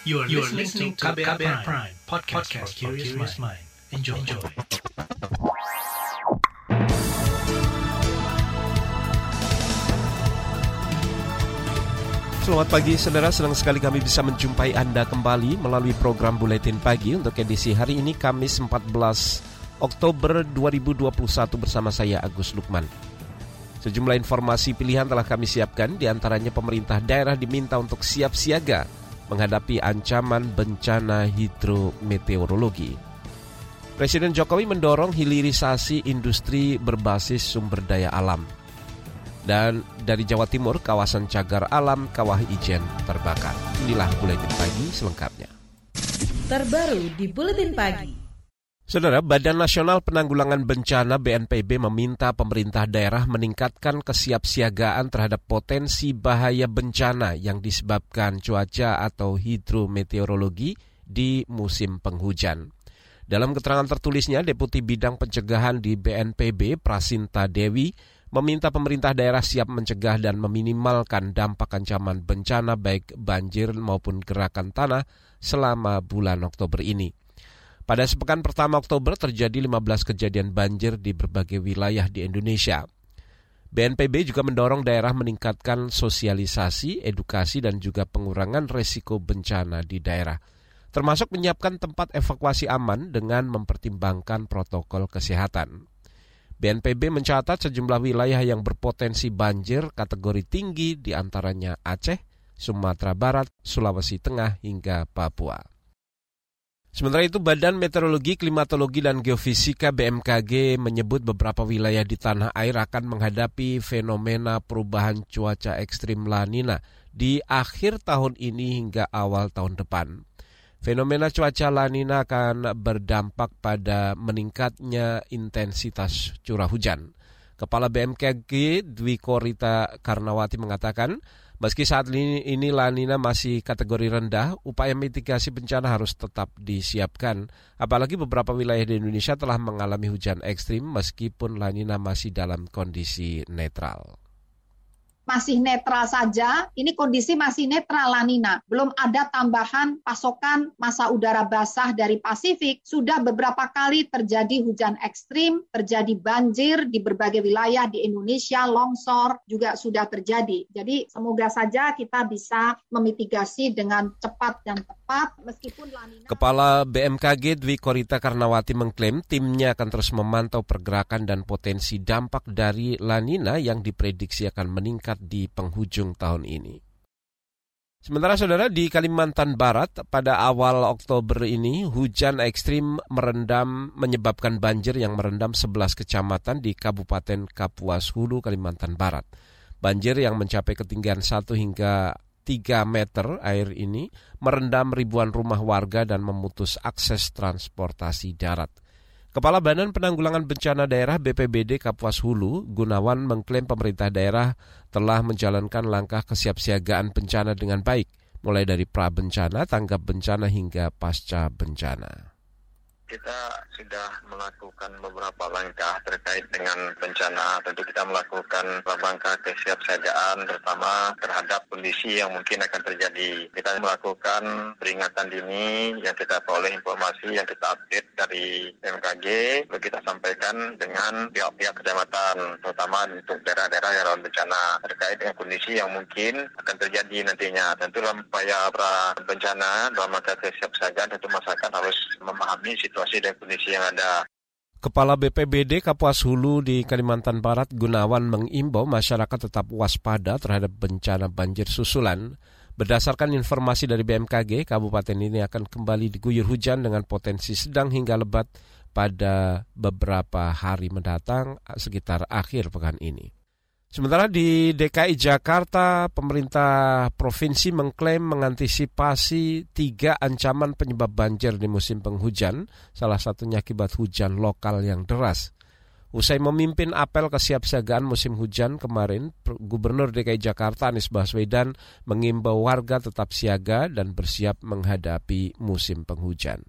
You are, you are listening to KBR, KBR Prime, Prime podcast, podcast for curious mind. Enjoy. Enjoy. Selamat pagi saudara, senang sekali kami bisa menjumpai Anda kembali melalui program Buletin Pagi untuk edisi hari ini Kamis 14 Oktober 2021 bersama saya Agus Lukman. Sejumlah informasi pilihan telah kami siapkan, di antaranya pemerintah daerah diminta untuk siap siaga menghadapi ancaman bencana hidrometeorologi. Presiden Jokowi mendorong hilirisasi industri berbasis sumber daya alam. Dan dari Jawa Timur, kawasan cagar alam Kawah Ijen terbakar. Inilah Buletin Pagi selengkapnya. Terbaru di Buletin Pagi. Saudara, Badan Nasional Penanggulangan Bencana BNPB meminta pemerintah daerah meningkatkan kesiapsiagaan terhadap potensi bahaya bencana yang disebabkan cuaca atau hidrometeorologi di musim penghujan. Dalam keterangan tertulisnya, Deputi Bidang Pencegahan di BNPB Prasinta Dewi meminta pemerintah daerah siap mencegah dan meminimalkan dampak ancaman bencana baik banjir maupun gerakan tanah selama bulan Oktober ini. Pada sepekan pertama Oktober terjadi 15 kejadian banjir di berbagai wilayah di Indonesia. BNPB juga mendorong daerah meningkatkan sosialisasi, edukasi, dan juga pengurangan resiko bencana di daerah, termasuk menyiapkan tempat evakuasi aman dengan mempertimbangkan protokol kesehatan. BNPB mencatat sejumlah wilayah yang berpotensi banjir kategori tinggi di antaranya Aceh, Sumatera Barat, Sulawesi Tengah, hingga Papua. Sementara itu, Badan Meteorologi, Klimatologi, dan Geofisika BMKG menyebut beberapa wilayah di tanah air akan menghadapi fenomena perubahan cuaca ekstrim La Nina di akhir tahun ini hingga awal tahun depan. Fenomena cuaca La Nina akan berdampak pada meningkatnya intensitas curah hujan. Kepala BMKG Dwi Korita Karnawati mengatakan, Meski saat ini, ini La masih kategori rendah, upaya mitigasi bencana harus tetap disiapkan. Apalagi beberapa wilayah di Indonesia telah mengalami hujan ekstrim meskipun La Nina masih dalam kondisi netral masih netral saja, ini kondisi masih netral lanina. Belum ada tambahan pasokan masa udara basah dari Pasifik. Sudah beberapa kali terjadi hujan ekstrim, terjadi banjir di berbagai wilayah di Indonesia, longsor juga sudah terjadi. Jadi semoga saja kita bisa memitigasi dengan cepat dan tepat meskipun lanina. Kepala BMKG Dwi Korita Karnawati mengklaim timnya akan terus memantau pergerakan dan potensi dampak dari lanina yang diprediksi akan meningkat di penghujung tahun ini. Sementara saudara di Kalimantan Barat pada awal Oktober ini hujan ekstrim merendam menyebabkan banjir yang merendam 11 kecamatan di Kabupaten Kapuas Hulu Kalimantan Barat. Banjir yang mencapai ketinggian 1 hingga 3 meter air ini merendam ribuan rumah warga dan memutus akses transportasi darat. Kepala Badan Penanggulangan Bencana Daerah BPBD Kapuas Hulu, Gunawan mengklaim pemerintah daerah telah menjalankan langkah kesiapsiagaan bencana dengan baik, mulai dari pra bencana, tanggap bencana hingga pasca bencana kita sudah melakukan beberapa langkah terkait dengan bencana. Tentu kita melakukan langkah kesiapsiagaan terutama terhadap kondisi yang mungkin akan terjadi. Kita melakukan peringatan dini yang kita peroleh informasi yang kita update dari MKG, lalu kita sampaikan dengan pihak-pihak kecamatan, terutama untuk daerah-daerah yang rawan bencana terkait dengan kondisi yang mungkin akan terjadi nantinya. Tentu dalam upaya pra bencana, dalam langkah kesiapsiagaan tentu masyarakat harus memahami situasi situasi dan kondisi yang ada. Kepala BPBD Kapuas Hulu di Kalimantan Barat Gunawan mengimbau masyarakat tetap waspada terhadap bencana banjir susulan. Berdasarkan informasi dari BMKG, kabupaten ini akan kembali diguyur hujan dengan potensi sedang hingga lebat pada beberapa hari mendatang sekitar akhir pekan ini. Sementara di DKI Jakarta, pemerintah provinsi mengklaim mengantisipasi tiga ancaman penyebab banjir di musim penghujan, salah satunya akibat hujan lokal yang deras. Usai memimpin apel kesiapsiagaan musim hujan kemarin, Gubernur DKI Jakarta Anies Baswedan mengimbau warga tetap siaga dan bersiap menghadapi musim penghujan.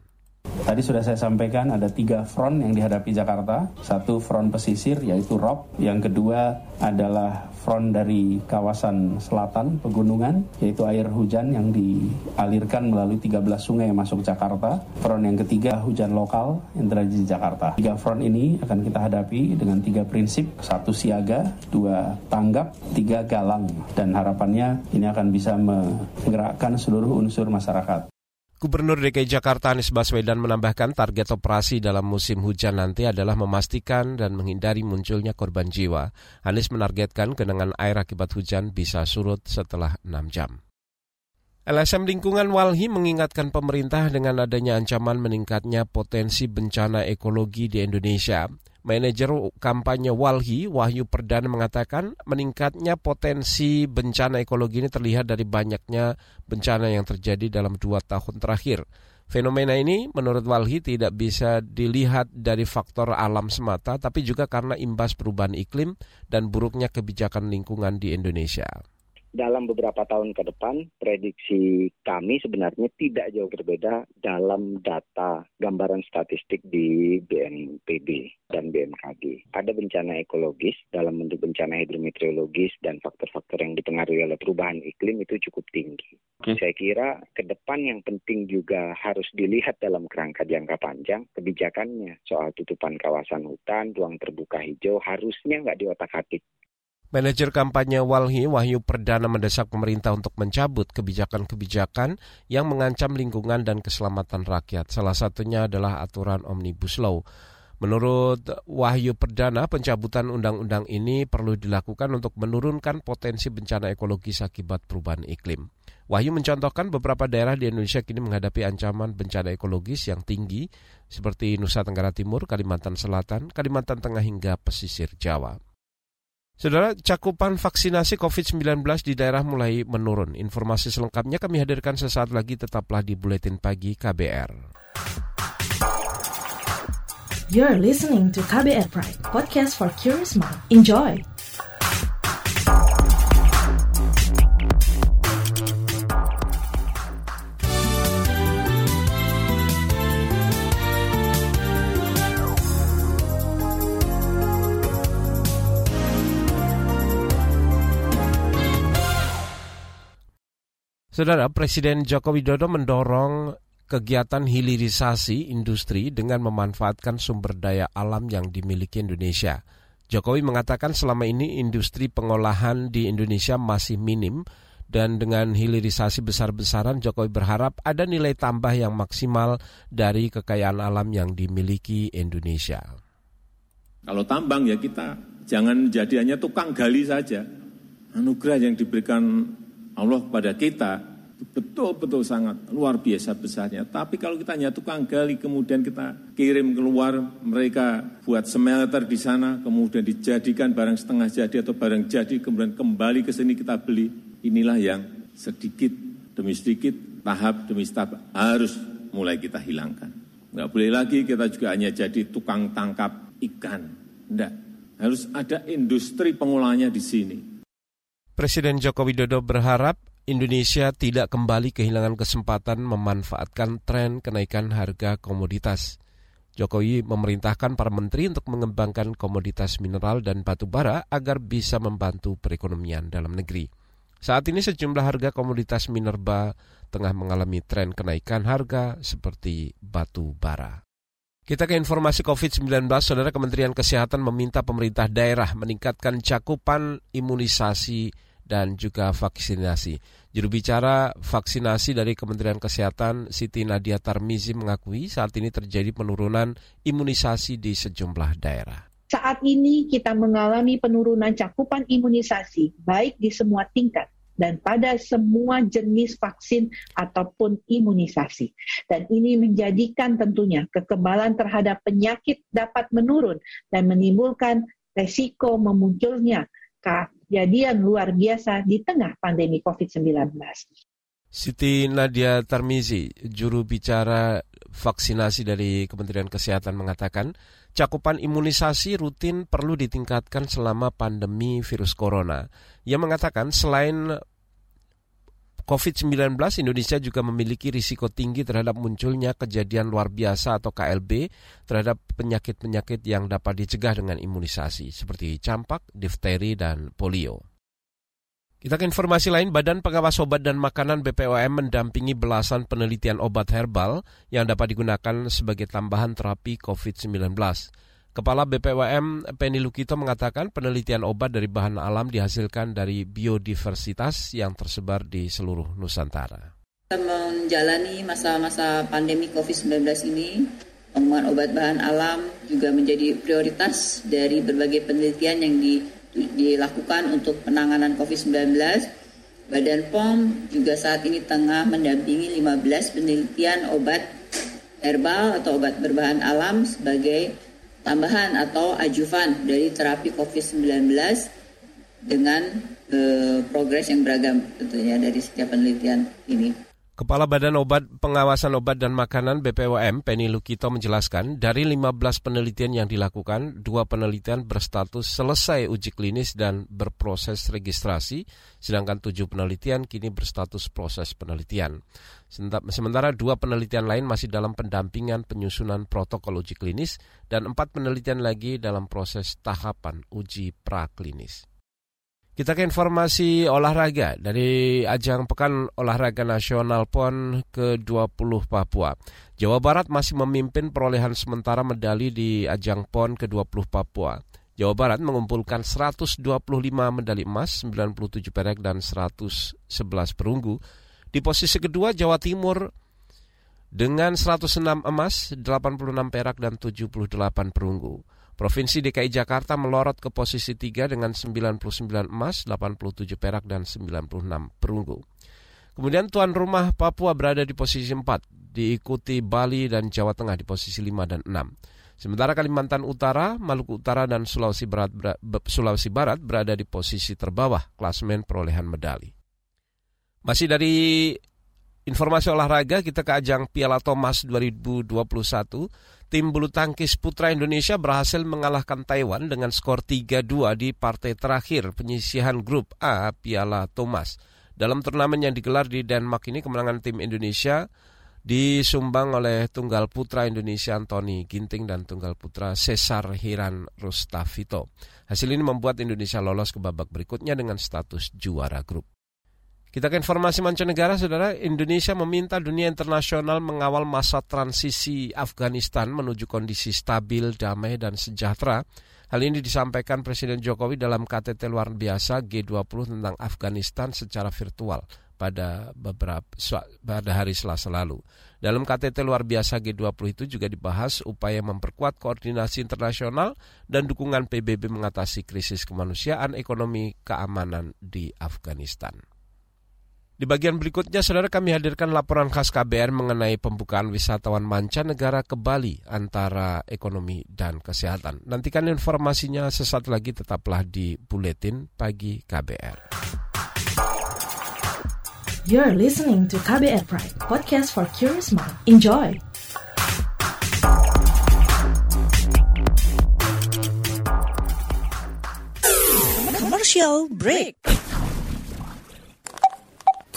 Tadi sudah saya sampaikan ada tiga front yang dihadapi Jakarta. Satu front pesisir yaitu ROP. Yang kedua adalah front dari kawasan selatan pegunungan yaitu air hujan yang dialirkan melalui 13 sungai yang masuk Jakarta. Front yang ketiga hujan lokal yang terjadi di Jakarta. Tiga front ini akan kita hadapi dengan tiga prinsip. Satu siaga, dua tanggap, tiga galang. Dan harapannya ini akan bisa menggerakkan seluruh unsur masyarakat. Gubernur DKI Jakarta Anies Baswedan menambahkan target operasi dalam musim hujan nanti adalah memastikan dan menghindari munculnya korban jiwa. Anies menargetkan genangan air akibat hujan bisa surut setelah 6 jam. LSM Lingkungan Walhi mengingatkan pemerintah dengan adanya ancaman meningkatnya potensi bencana ekologi di Indonesia. Manajer kampanye Walhi, Wahyu Perdana mengatakan meningkatnya potensi bencana ekologi ini terlihat dari banyaknya bencana yang terjadi dalam dua tahun terakhir. Fenomena ini menurut Walhi tidak bisa dilihat dari faktor alam semata, tapi juga karena imbas perubahan iklim dan buruknya kebijakan lingkungan di Indonesia dalam beberapa tahun ke depan, prediksi kami sebenarnya tidak jauh berbeda dalam data gambaran statistik di BNPB dan BMKG. Ada bencana ekologis dalam bentuk bencana hidrometeorologis dan faktor-faktor yang dipengaruhi oleh perubahan iklim itu cukup tinggi. Okay. Saya kira ke depan yang penting juga harus dilihat dalam kerangka jangka panjang kebijakannya soal tutupan kawasan hutan, ruang terbuka hijau harusnya nggak diotak-atik Manajer kampanye Walhi Wahyu Perdana mendesak pemerintah untuk mencabut kebijakan-kebijakan yang mengancam lingkungan dan keselamatan rakyat. Salah satunya adalah aturan Omnibus Law. Menurut Wahyu Perdana, pencabutan undang-undang ini perlu dilakukan untuk menurunkan potensi bencana ekologis akibat perubahan iklim. Wahyu mencontohkan beberapa daerah di Indonesia kini menghadapi ancaman bencana ekologis yang tinggi seperti Nusa Tenggara Timur, Kalimantan Selatan, Kalimantan Tengah hingga pesisir Jawa. Saudara, cakupan vaksinasi COVID-19 di daerah mulai menurun. Informasi selengkapnya kami hadirkan sesaat lagi tetaplah di Buletin Pagi KBR. You're listening to KBR Pride, podcast for curious mind. Enjoy! Saudara, Presiden Joko Widodo mendorong kegiatan hilirisasi industri dengan memanfaatkan sumber daya alam yang dimiliki Indonesia. Jokowi mengatakan selama ini industri pengolahan di Indonesia masih minim dan dengan hilirisasi besar-besaran Jokowi berharap ada nilai tambah yang maksimal dari kekayaan alam yang dimiliki Indonesia. Kalau tambang ya kita jangan jadi hanya tukang gali saja. Anugerah yang diberikan Allah kepada kita betul-betul sangat luar biasa besarnya. Tapi kalau kita hanya tukang gali, kemudian kita kirim keluar, mereka buat smelter di sana, kemudian dijadikan barang setengah jadi atau barang jadi, kemudian kembali ke sini kita beli. Inilah yang sedikit demi sedikit, tahap demi tahap harus mulai kita hilangkan. Nggak boleh lagi kita juga hanya jadi tukang tangkap ikan. Enggak. Harus ada industri pengolahnya di sini Presiden Joko Widodo berharap Indonesia tidak kembali kehilangan kesempatan memanfaatkan tren kenaikan harga komoditas. Jokowi memerintahkan para menteri untuk mengembangkan komoditas mineral dan batu bara agar bisa membantu perekonomian dalam negeri. Saat ini sejumlah harga komoditas minerba tengah mengalami tren kenaikan harga seperti batu bara. Kita ke informasi COVID-19, Saudara Kementerian Kesehatan meminta pemerintah daerah meningkatkan cakupan imunisasi dan juga vaksinasi. Juru bicara vaksinasi dari Kementerian Kesehatan Siti Nadia Tarmizi mengakui saat ini terjadi penurunan imunisasi di sejumlah daerah. Saat ini kita mengalami penurunan cakupan imunisasi baik di semua tingkat dan pada semua jenis vaksin ataupun imunisasi. Dan ini menjadikan tentunya kekebalan terhadap penyakit dapat menurun dan menimbulkan resiko memunculnya kejadian luar biasa di tengah pandemi COVID-19. Siti Nadia Tarmizi, juru bicara vaksinasi dari Kementerian Kesehatan mengatakan, cakupan imunisasi rutin perlu ditingkatkan selama pandemi virus corona. Ia mengatakan selain COVID-19 Indonesia juga memiliki risiko tinggi terhadap munculnya kejadian luar biasa atau KLB terhadap penyakit-penyakit yang dapat dicegah dengan imunisasi seperti campak, difteri, dan polio. Kita ke informasi lain, Badan Pengawas Obat dan Makanan BPOM mendampingi belasan penelitian obat herbal yang dapat digunakan sebagai tambahan terapi COVID-19. Kepala BPWM Penny Lukito mengatakan penelitian obat dari bahan alam dihasilkan dari biodiversitas yang tersebar di seluruh Nusantara. Kita menjalani masa-masa pandemi COVID-19 ini, pengembangan obat bahan alam juga menjadi prioritas dari berbagai penelitian yang di, dilakukan untuk penanganan COVID-19. Badan POM juga saat ini tengah mendampingi 15 penelitian obat herbal atau obat berbahan alam sebagai tambahan atau ajuvan dari terapi COVID-19 dengan eh, progres yang beragam tentunya dari setiap penelitian ini. Kepala Badan Obat Pengawasan Obat dan Makanan BPOM, Penny Lukito menjelaskan, dari 15 penelitian yang dilakukan, dua penelitian berstatus selesai uji klinis dan berproses registrasi, sedangkan tujuh penelitian kini berstatus proses penelitian. Sementara dua penelitian lain masih dalam pendampingan penyusunan protokol uji klinis dan empat penelitian lagi dalam proses tahapan uji praklinis. Kita ke informasi olahraga dari ajang Pekan Olahraga Nasional PON ke-20 Papua. Jawa Barat masih memimpin perolehan sementara medali di ajang PON ke-20 Papua. Jawa Barat mengumpulkan 125 medali emas, 97 perak dan 111 perunggu. Di posisi kedua Jawa Timur dengan 106 emas, 86 perak dan 78 perunggu. Provinsi DKI Jakarta melorot ke posisi 3 dengan 99 emas, 87 perak, dan 96 perunggu. Kemudian tuan rumah Papua berada di posisi 4, diikuti Bali dan Jawa Tengah di posisi 5 dan 6. Sementara Kalimantan Utara, Maluku Utara, dan Sulawesi Barat, Sulawesi Barat berada di posisi terbawah klasmen perolehan medali. Masih dari informasi olahraga, kita ke ajang Piala Thomas 2021 tim bulu tangkis putra Indonesia berhasil mengalahkan Taiwan dengan skor 3-2 di partai terakhir penyisihan grup A Piala Thomas. Dalam turnamen yang digelar di Denmark ini kemenangan tim Indonesia disumbang oleh tunggal putra Indonesia Anthony Ginting dan tunggal putra Cesar Hiran Rustavito. Hasil ini membuat Indonesia lolos ke babak berikutnya dengan status juara grup. Kita ke informasi mancanegara, saudara. Indonesia meminta dunia internasional mengawal masa transisi Afghanistan menuju kondisi stabil, damai, dan sejahtera. Hal ini disampaikan Presiden Jokowi dalam KTT luar biasa G20 tentang Afghanistan secara virtual pada beberapa pada hari Selasa lalu. Dalam KTT luar biasa G20 itu juga dibahas upaya memperkuat koordinasi internasional dan dukungan PBB mengatasi krisis kemanusiaan, ekonomi, keamanan di Afghanistan. Di bagian berikutnya, saudara kami hadirkan laporan khas KBR mengenai pembukaan wisatawan mancanegara ke Bali antara ekonomi dan kesehatan. Nantikan informasinya sesaat lagi tetaplah di Buletin Pagi KBR. You're listening to KBR Pride, podcast for curious mind. Enjoy! Commercial break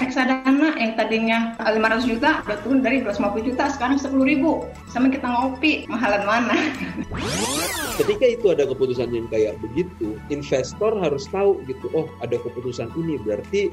reksadana yang tadinya 500 juta udah turun dari 250 juta sekarang 10 ribu. Sama kita ngopi mahalan mana? Ketika itu ada keputusan yang kayak begitu investor harus tahu gitu oh ada keputusan ini berarti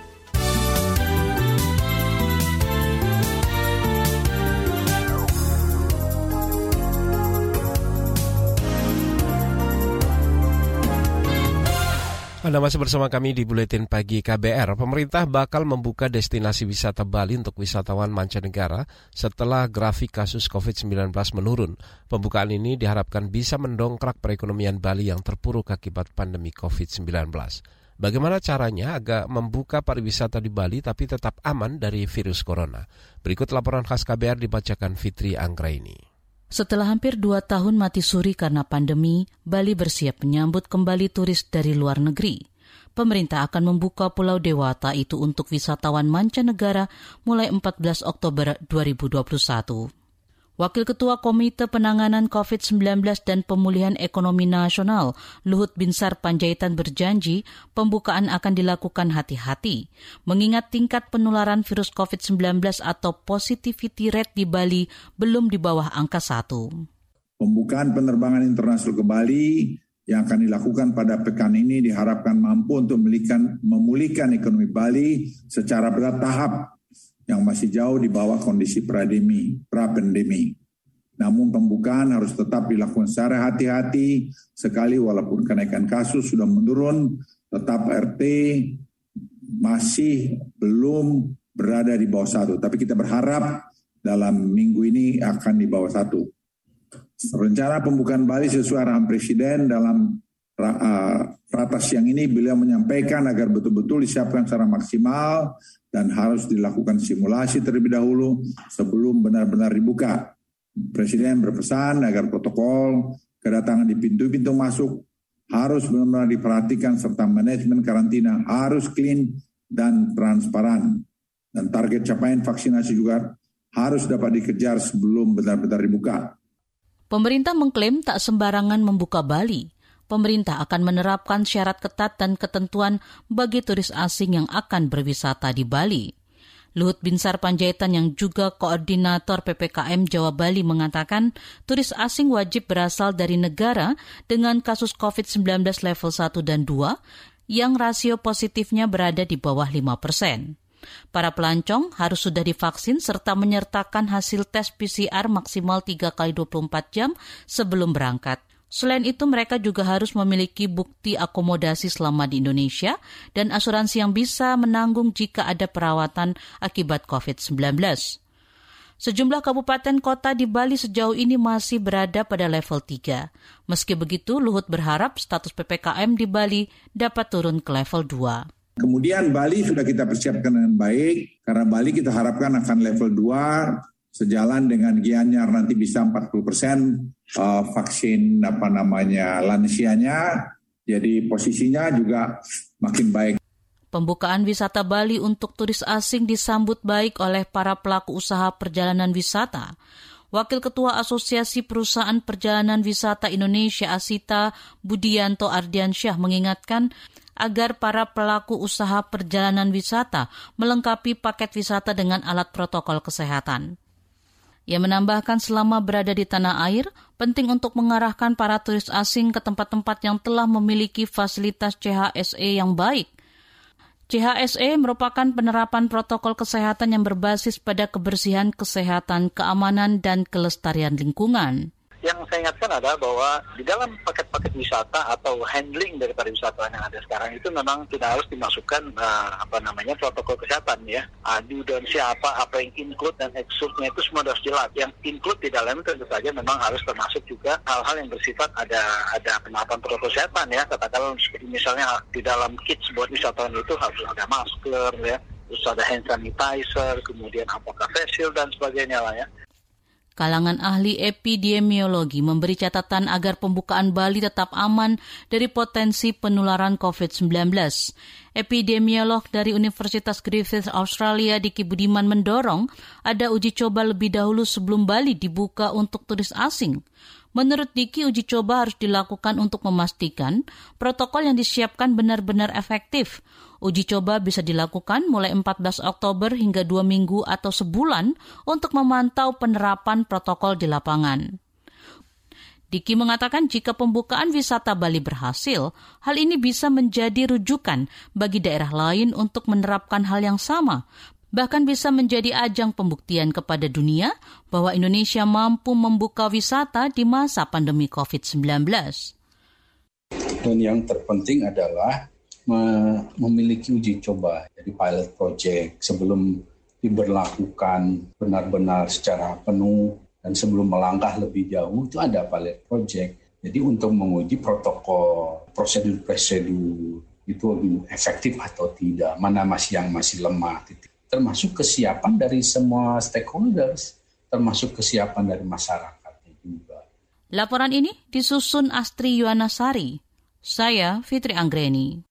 Anda masih bersama kami di Buletin Pagi KBR. Pemerintah bakal membuka destinasi wisata Bali untuk wisatawan mancanegara setelah grafik kasus COVID-19 menurun. Pembukaan ini diharapkan bisa mendongkrak perekonomian Bali yang terpuruk akibat pandemi COVID-19. Bagaimana caranya agar membuka pariwisata di Bali tapi tetap aman dari virus corona? Berikut laporan khas KBR dibacakan Fitri Anggraini. Setelah hampir dua tahun mati suri karena pandemi, Bali bersiap menyambut kembali turis dari luar negeri. Pemerintah akan membuka Pulau Dewata itu untuk wisatawan mancanegara mulai 14 Oktober 2021. Wakil Ketua Komite Penanganan COVID-19 dan Pemulihan Ekonomi Nasional, Luhut Binsar Panjaitan berjanji pembukaan akan dilakukan hati-hati, mengingat tingkat penularan virus COVID-19 atau positivity rate di Bali belum di bawah angka satu. Pembukaan penerbangan internasional ke Bali yang akan dilakukan pada pekan ini diharapkan mampu untuk memulihkan ekonomi Bali secara bertahap yang masih jauh di bawah kondisi pandemi, pra-pandemi. Namun pembukaan harus tetap dilakukan secara hati-hati sekali walaupun kenaikan kasus sudah menurun, tetap RT masih belum berada di bawah satu. Tapi kita berharap dalam minggu ini akan di bawah satu. Rencana pembukaan Bali sesuai arahan Presiden dalam uh, ratas siang ini beliau menyampaikan agar betul-betul disiapkan secara maksimal dan harus dilakukan simulasi terlebih dahulu sebelum benar-benar dibuka. Presiden berpesan agar protokol kedatangan di pintu-pintu masuk harus benar-benar diperhatikan serta manajemen karantina harus clean dan transparan. Dan target capaian vaksinasi juga harus dapat dikejar sebelum benar-benar dibuka. Pemerintah mengklaim tak sembarangan membuka Bali pemerintah akan menerapkan syarat ketat dan ketentuan bagi turis asing yang akan berwisata di Bali. Luhut Binsar Panjaitan yang juga koordinator PPKM Jawa Bali mengatakan turis asing wajib berasal dari negara dengan kasus COVID-19 level 1 dan 2 yang rasio positifnya berada di bawah 5 persen. Para pelancong harus sudah divaksin serta menyertakan hasil tes PCR maksimal 3 kali 24 jam sebelum berangkat. Selain itu, mereka juga harus memiliki bukti akomodasi selama di Indonesia dan asuransi yang bisa menanggung jika ada perawatan akibat COVID-19. Sejumlah kabupaten kota di Bali sejauh ini masih berada pada level 3. Meski begitu, Luhut berharap status PPKM di Bali dapat turun ke level 2. Kemudian Bali sudah kita persiapkan dengan baik, karena Bali kita harapkan akan level 2 sejalan dengan Gianyar nanti bisa 40 persen uh, vaksin apa namanya lansianya, jadi posisinya juga makin baik. Pembukaan wisata Bali untuk turis asing disambut baik oleh para pelaku usaha perjalanan wisata. Wakil Ketua Asosiasi Perusahaan Perjalanan Wisata Indonesia Asita Budianto Ardiansyah mengingatkan agar para pelaku usaha perjalanan wisata melengkapi paket wisata dengan alat protokol kesehatan. Ia menambahkan selama berada di tanah air, penting untuk mengarahkan para turis asing ke tempat-tempat yang telah memiliki fasilitas CHSE yang baik. CHSE merupakan penerapan protokol kesehatan yang berbasis pada kebersihan, kesehatan, keamanan, dan kelestarian lingkungan yang saya ingatkan adalah bahwa di dalam paket-paket wisata atau handling dari wisatawan yang ada sekarang itu memang tidak harus dimasukkan uh, apa namanya protokol kesehatan ya. Adu dan siapa, apa yang include dan exclude-nya itu semua harus jelas. Yang include di dalam tentu saja memang harus termasuk juga hal-hal yang bersifat ada ada penerapan protokol kesehatan ya. Katakanlah misalnya di dalam kits buat wisatawan itu harus ada masker ya, terus ada hand sanitizer, kemudian apakah face shield dan sebagainya lah ya. Kalangan ahli epidemiologi memberi catatan agar pembukaan Bali tetap aman dari potensi penularan COVID-19. Epidemiolog dari Universitas Griffith Australia Diki Budiman mendorong ada uji coba lebih dahulu sebelum Bali dibuka untuk turis asing. Menurut Diki, uji coba harus dilakukan untuk memastikan protokol yang disiapkan benar-benar efektif. Uji coba bisa dilakukan mulai 14 Oktober hingga dua minggu atau sebulan untuk memantau penerapan protokol di lapangan. Diki mengatakan jika pembukaan wisata Bali berhasil, hal ini bisa menjadi rujukan bagi daerah lain untuk menerapkan hal yang sama, bahkan bisa menjadi ajang pembuktian kepada dunia bahwa Indonesia mampu membuka wisata di masa pandemi COVID-19. Dan yang terpenting adalah memiliki uji coba, jadi pilot project sebelum diberlakukan benar-benar secara penuh dan sebelum melangkah lebih jauh itu ada pilot project. Jadi untuk menguji protokol, prosedur-prosedur itu efektif atau tidak, mana masih yang masih lemah, termasuk kesiapan dari semua stakeholders, termasuk kesiapan dari masyarakat juga. Laporan ini disusun Astri Yuwanasari. Saya Fitri Anggreni.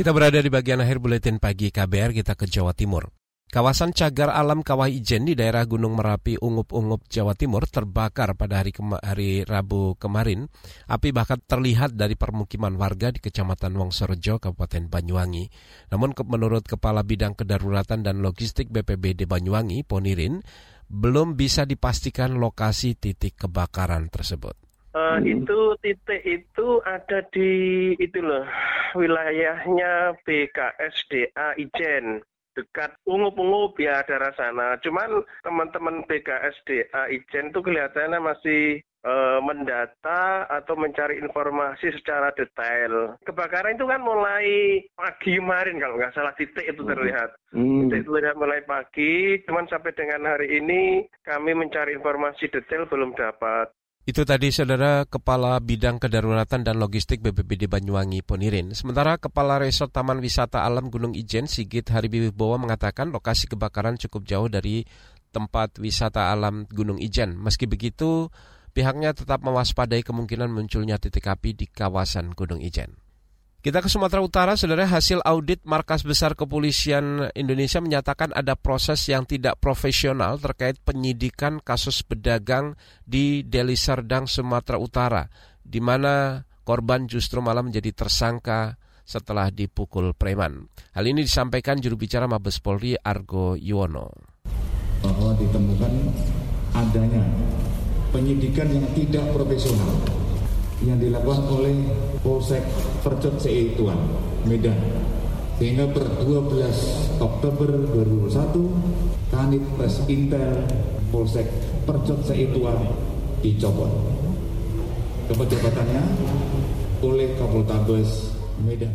Kita berada di bagian akhir buletin pagi KBR, kita ke Jawa Timur. Kawasan cagar alam Kawah Ijen di daerah Gunung Merapi, Ungup-Ungup, Jawa Timur terbakar pada hari, hari Rabu kemarin. Api bahkan terlihat dari permukiman warga di Kecamatan Wongsorejo, Kabupaten Banyuwangi. Namun menurut Kepala Bidang Kedaruratan dan Logistik BPBD Banyuwangi, Ponirin, belum bisa dipastikan lokasi titik kebakaran tersebut. Uh, itu titik itu ada di itu loh wilayahnya BKSDA Ijen dekat ungu-ungu ya daerah sana. Cuman teman-teman BKSDA Ijen itu kelihatannya masih uh, mendata atau mencari informasi secara detail. Kebakaran itu kan mulai pagi kemarin kalau nggak salah titik itu terlihat. Hmm. Titik terlihat mulai pagi, cuman sampai dengan hari ini kami mencari informasi detail belum dapat. Itu tadi saudara Kepala Bidang Kedaruratan dan Logistik BPBD Banyuwangi Ponirin. Sementara Kepala Resort Taman Wisata Alam Gunung Ijen Sigit Haribiwibowo mengatakan lokasi kebakaran cukup jauh dari tempat wisata alam Gunung Ijen. Meski begitu, pihaknya tetap mewaspadai kemungkinan munculnya titik api di kawasan Gunung Ijen. Kita ke Sumatera Utara, saudara hasil audit Markas Besar Kepolisian Indonesia menyatakan ada proses yang tidak profesional terkait penyidikan kasus pedagang di Deli Serdang, Sumatera Utara, di mana korban justru malah menjadi tersangka setelah dipukul preman. Hal ini disampaikan juru bicara Mabes Polri Argo Yuwono. Bahwa ditemukan adanya penyidikan yang tidak profesional yang dilakukan oleh Polsek Percut Seituan, Medan. Sehingga per 12 Oktober 2021, Kanit Pres Intel Polsek Percut Seituan dicopot. Kepejabatannya oleh Kapoltabes Medan.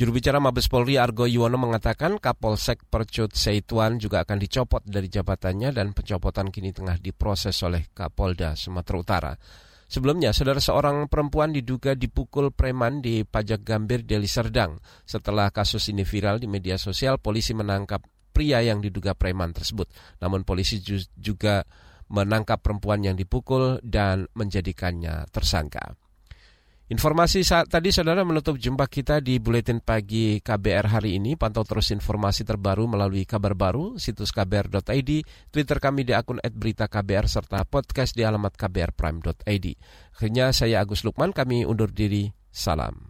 Juru bicara Mabes Polri Argo Yuwono mengatakan Kapolsek Percut Seituan juga akan dicopot dari jabatannya dan pencopotan kini tengah diproses oleh Kapolda Sumatera Utara. Sebelumnya, saudara seorang perempuan diduga dipukul preman di Pajak Gambir Deli Serdang. Setelah kasus ini viral di media sosial, polisi menangkap pria yang diduga preman tersebut. Namun polisi juga menangkap perempuan yang dipukul dan menjadikannya tersangka. Informasi saat tadi saudara menutup jumpa kita di Buletin Pagi KBR hari ini. Pantau terus informasi terbaru melalui kabar baru, situs kbr.id, Twitter kami di akun @beritaKBR serta podcast di alamat kbrprime.id. Akhirnya saya Agus Lukman, kami undur diri. Salam.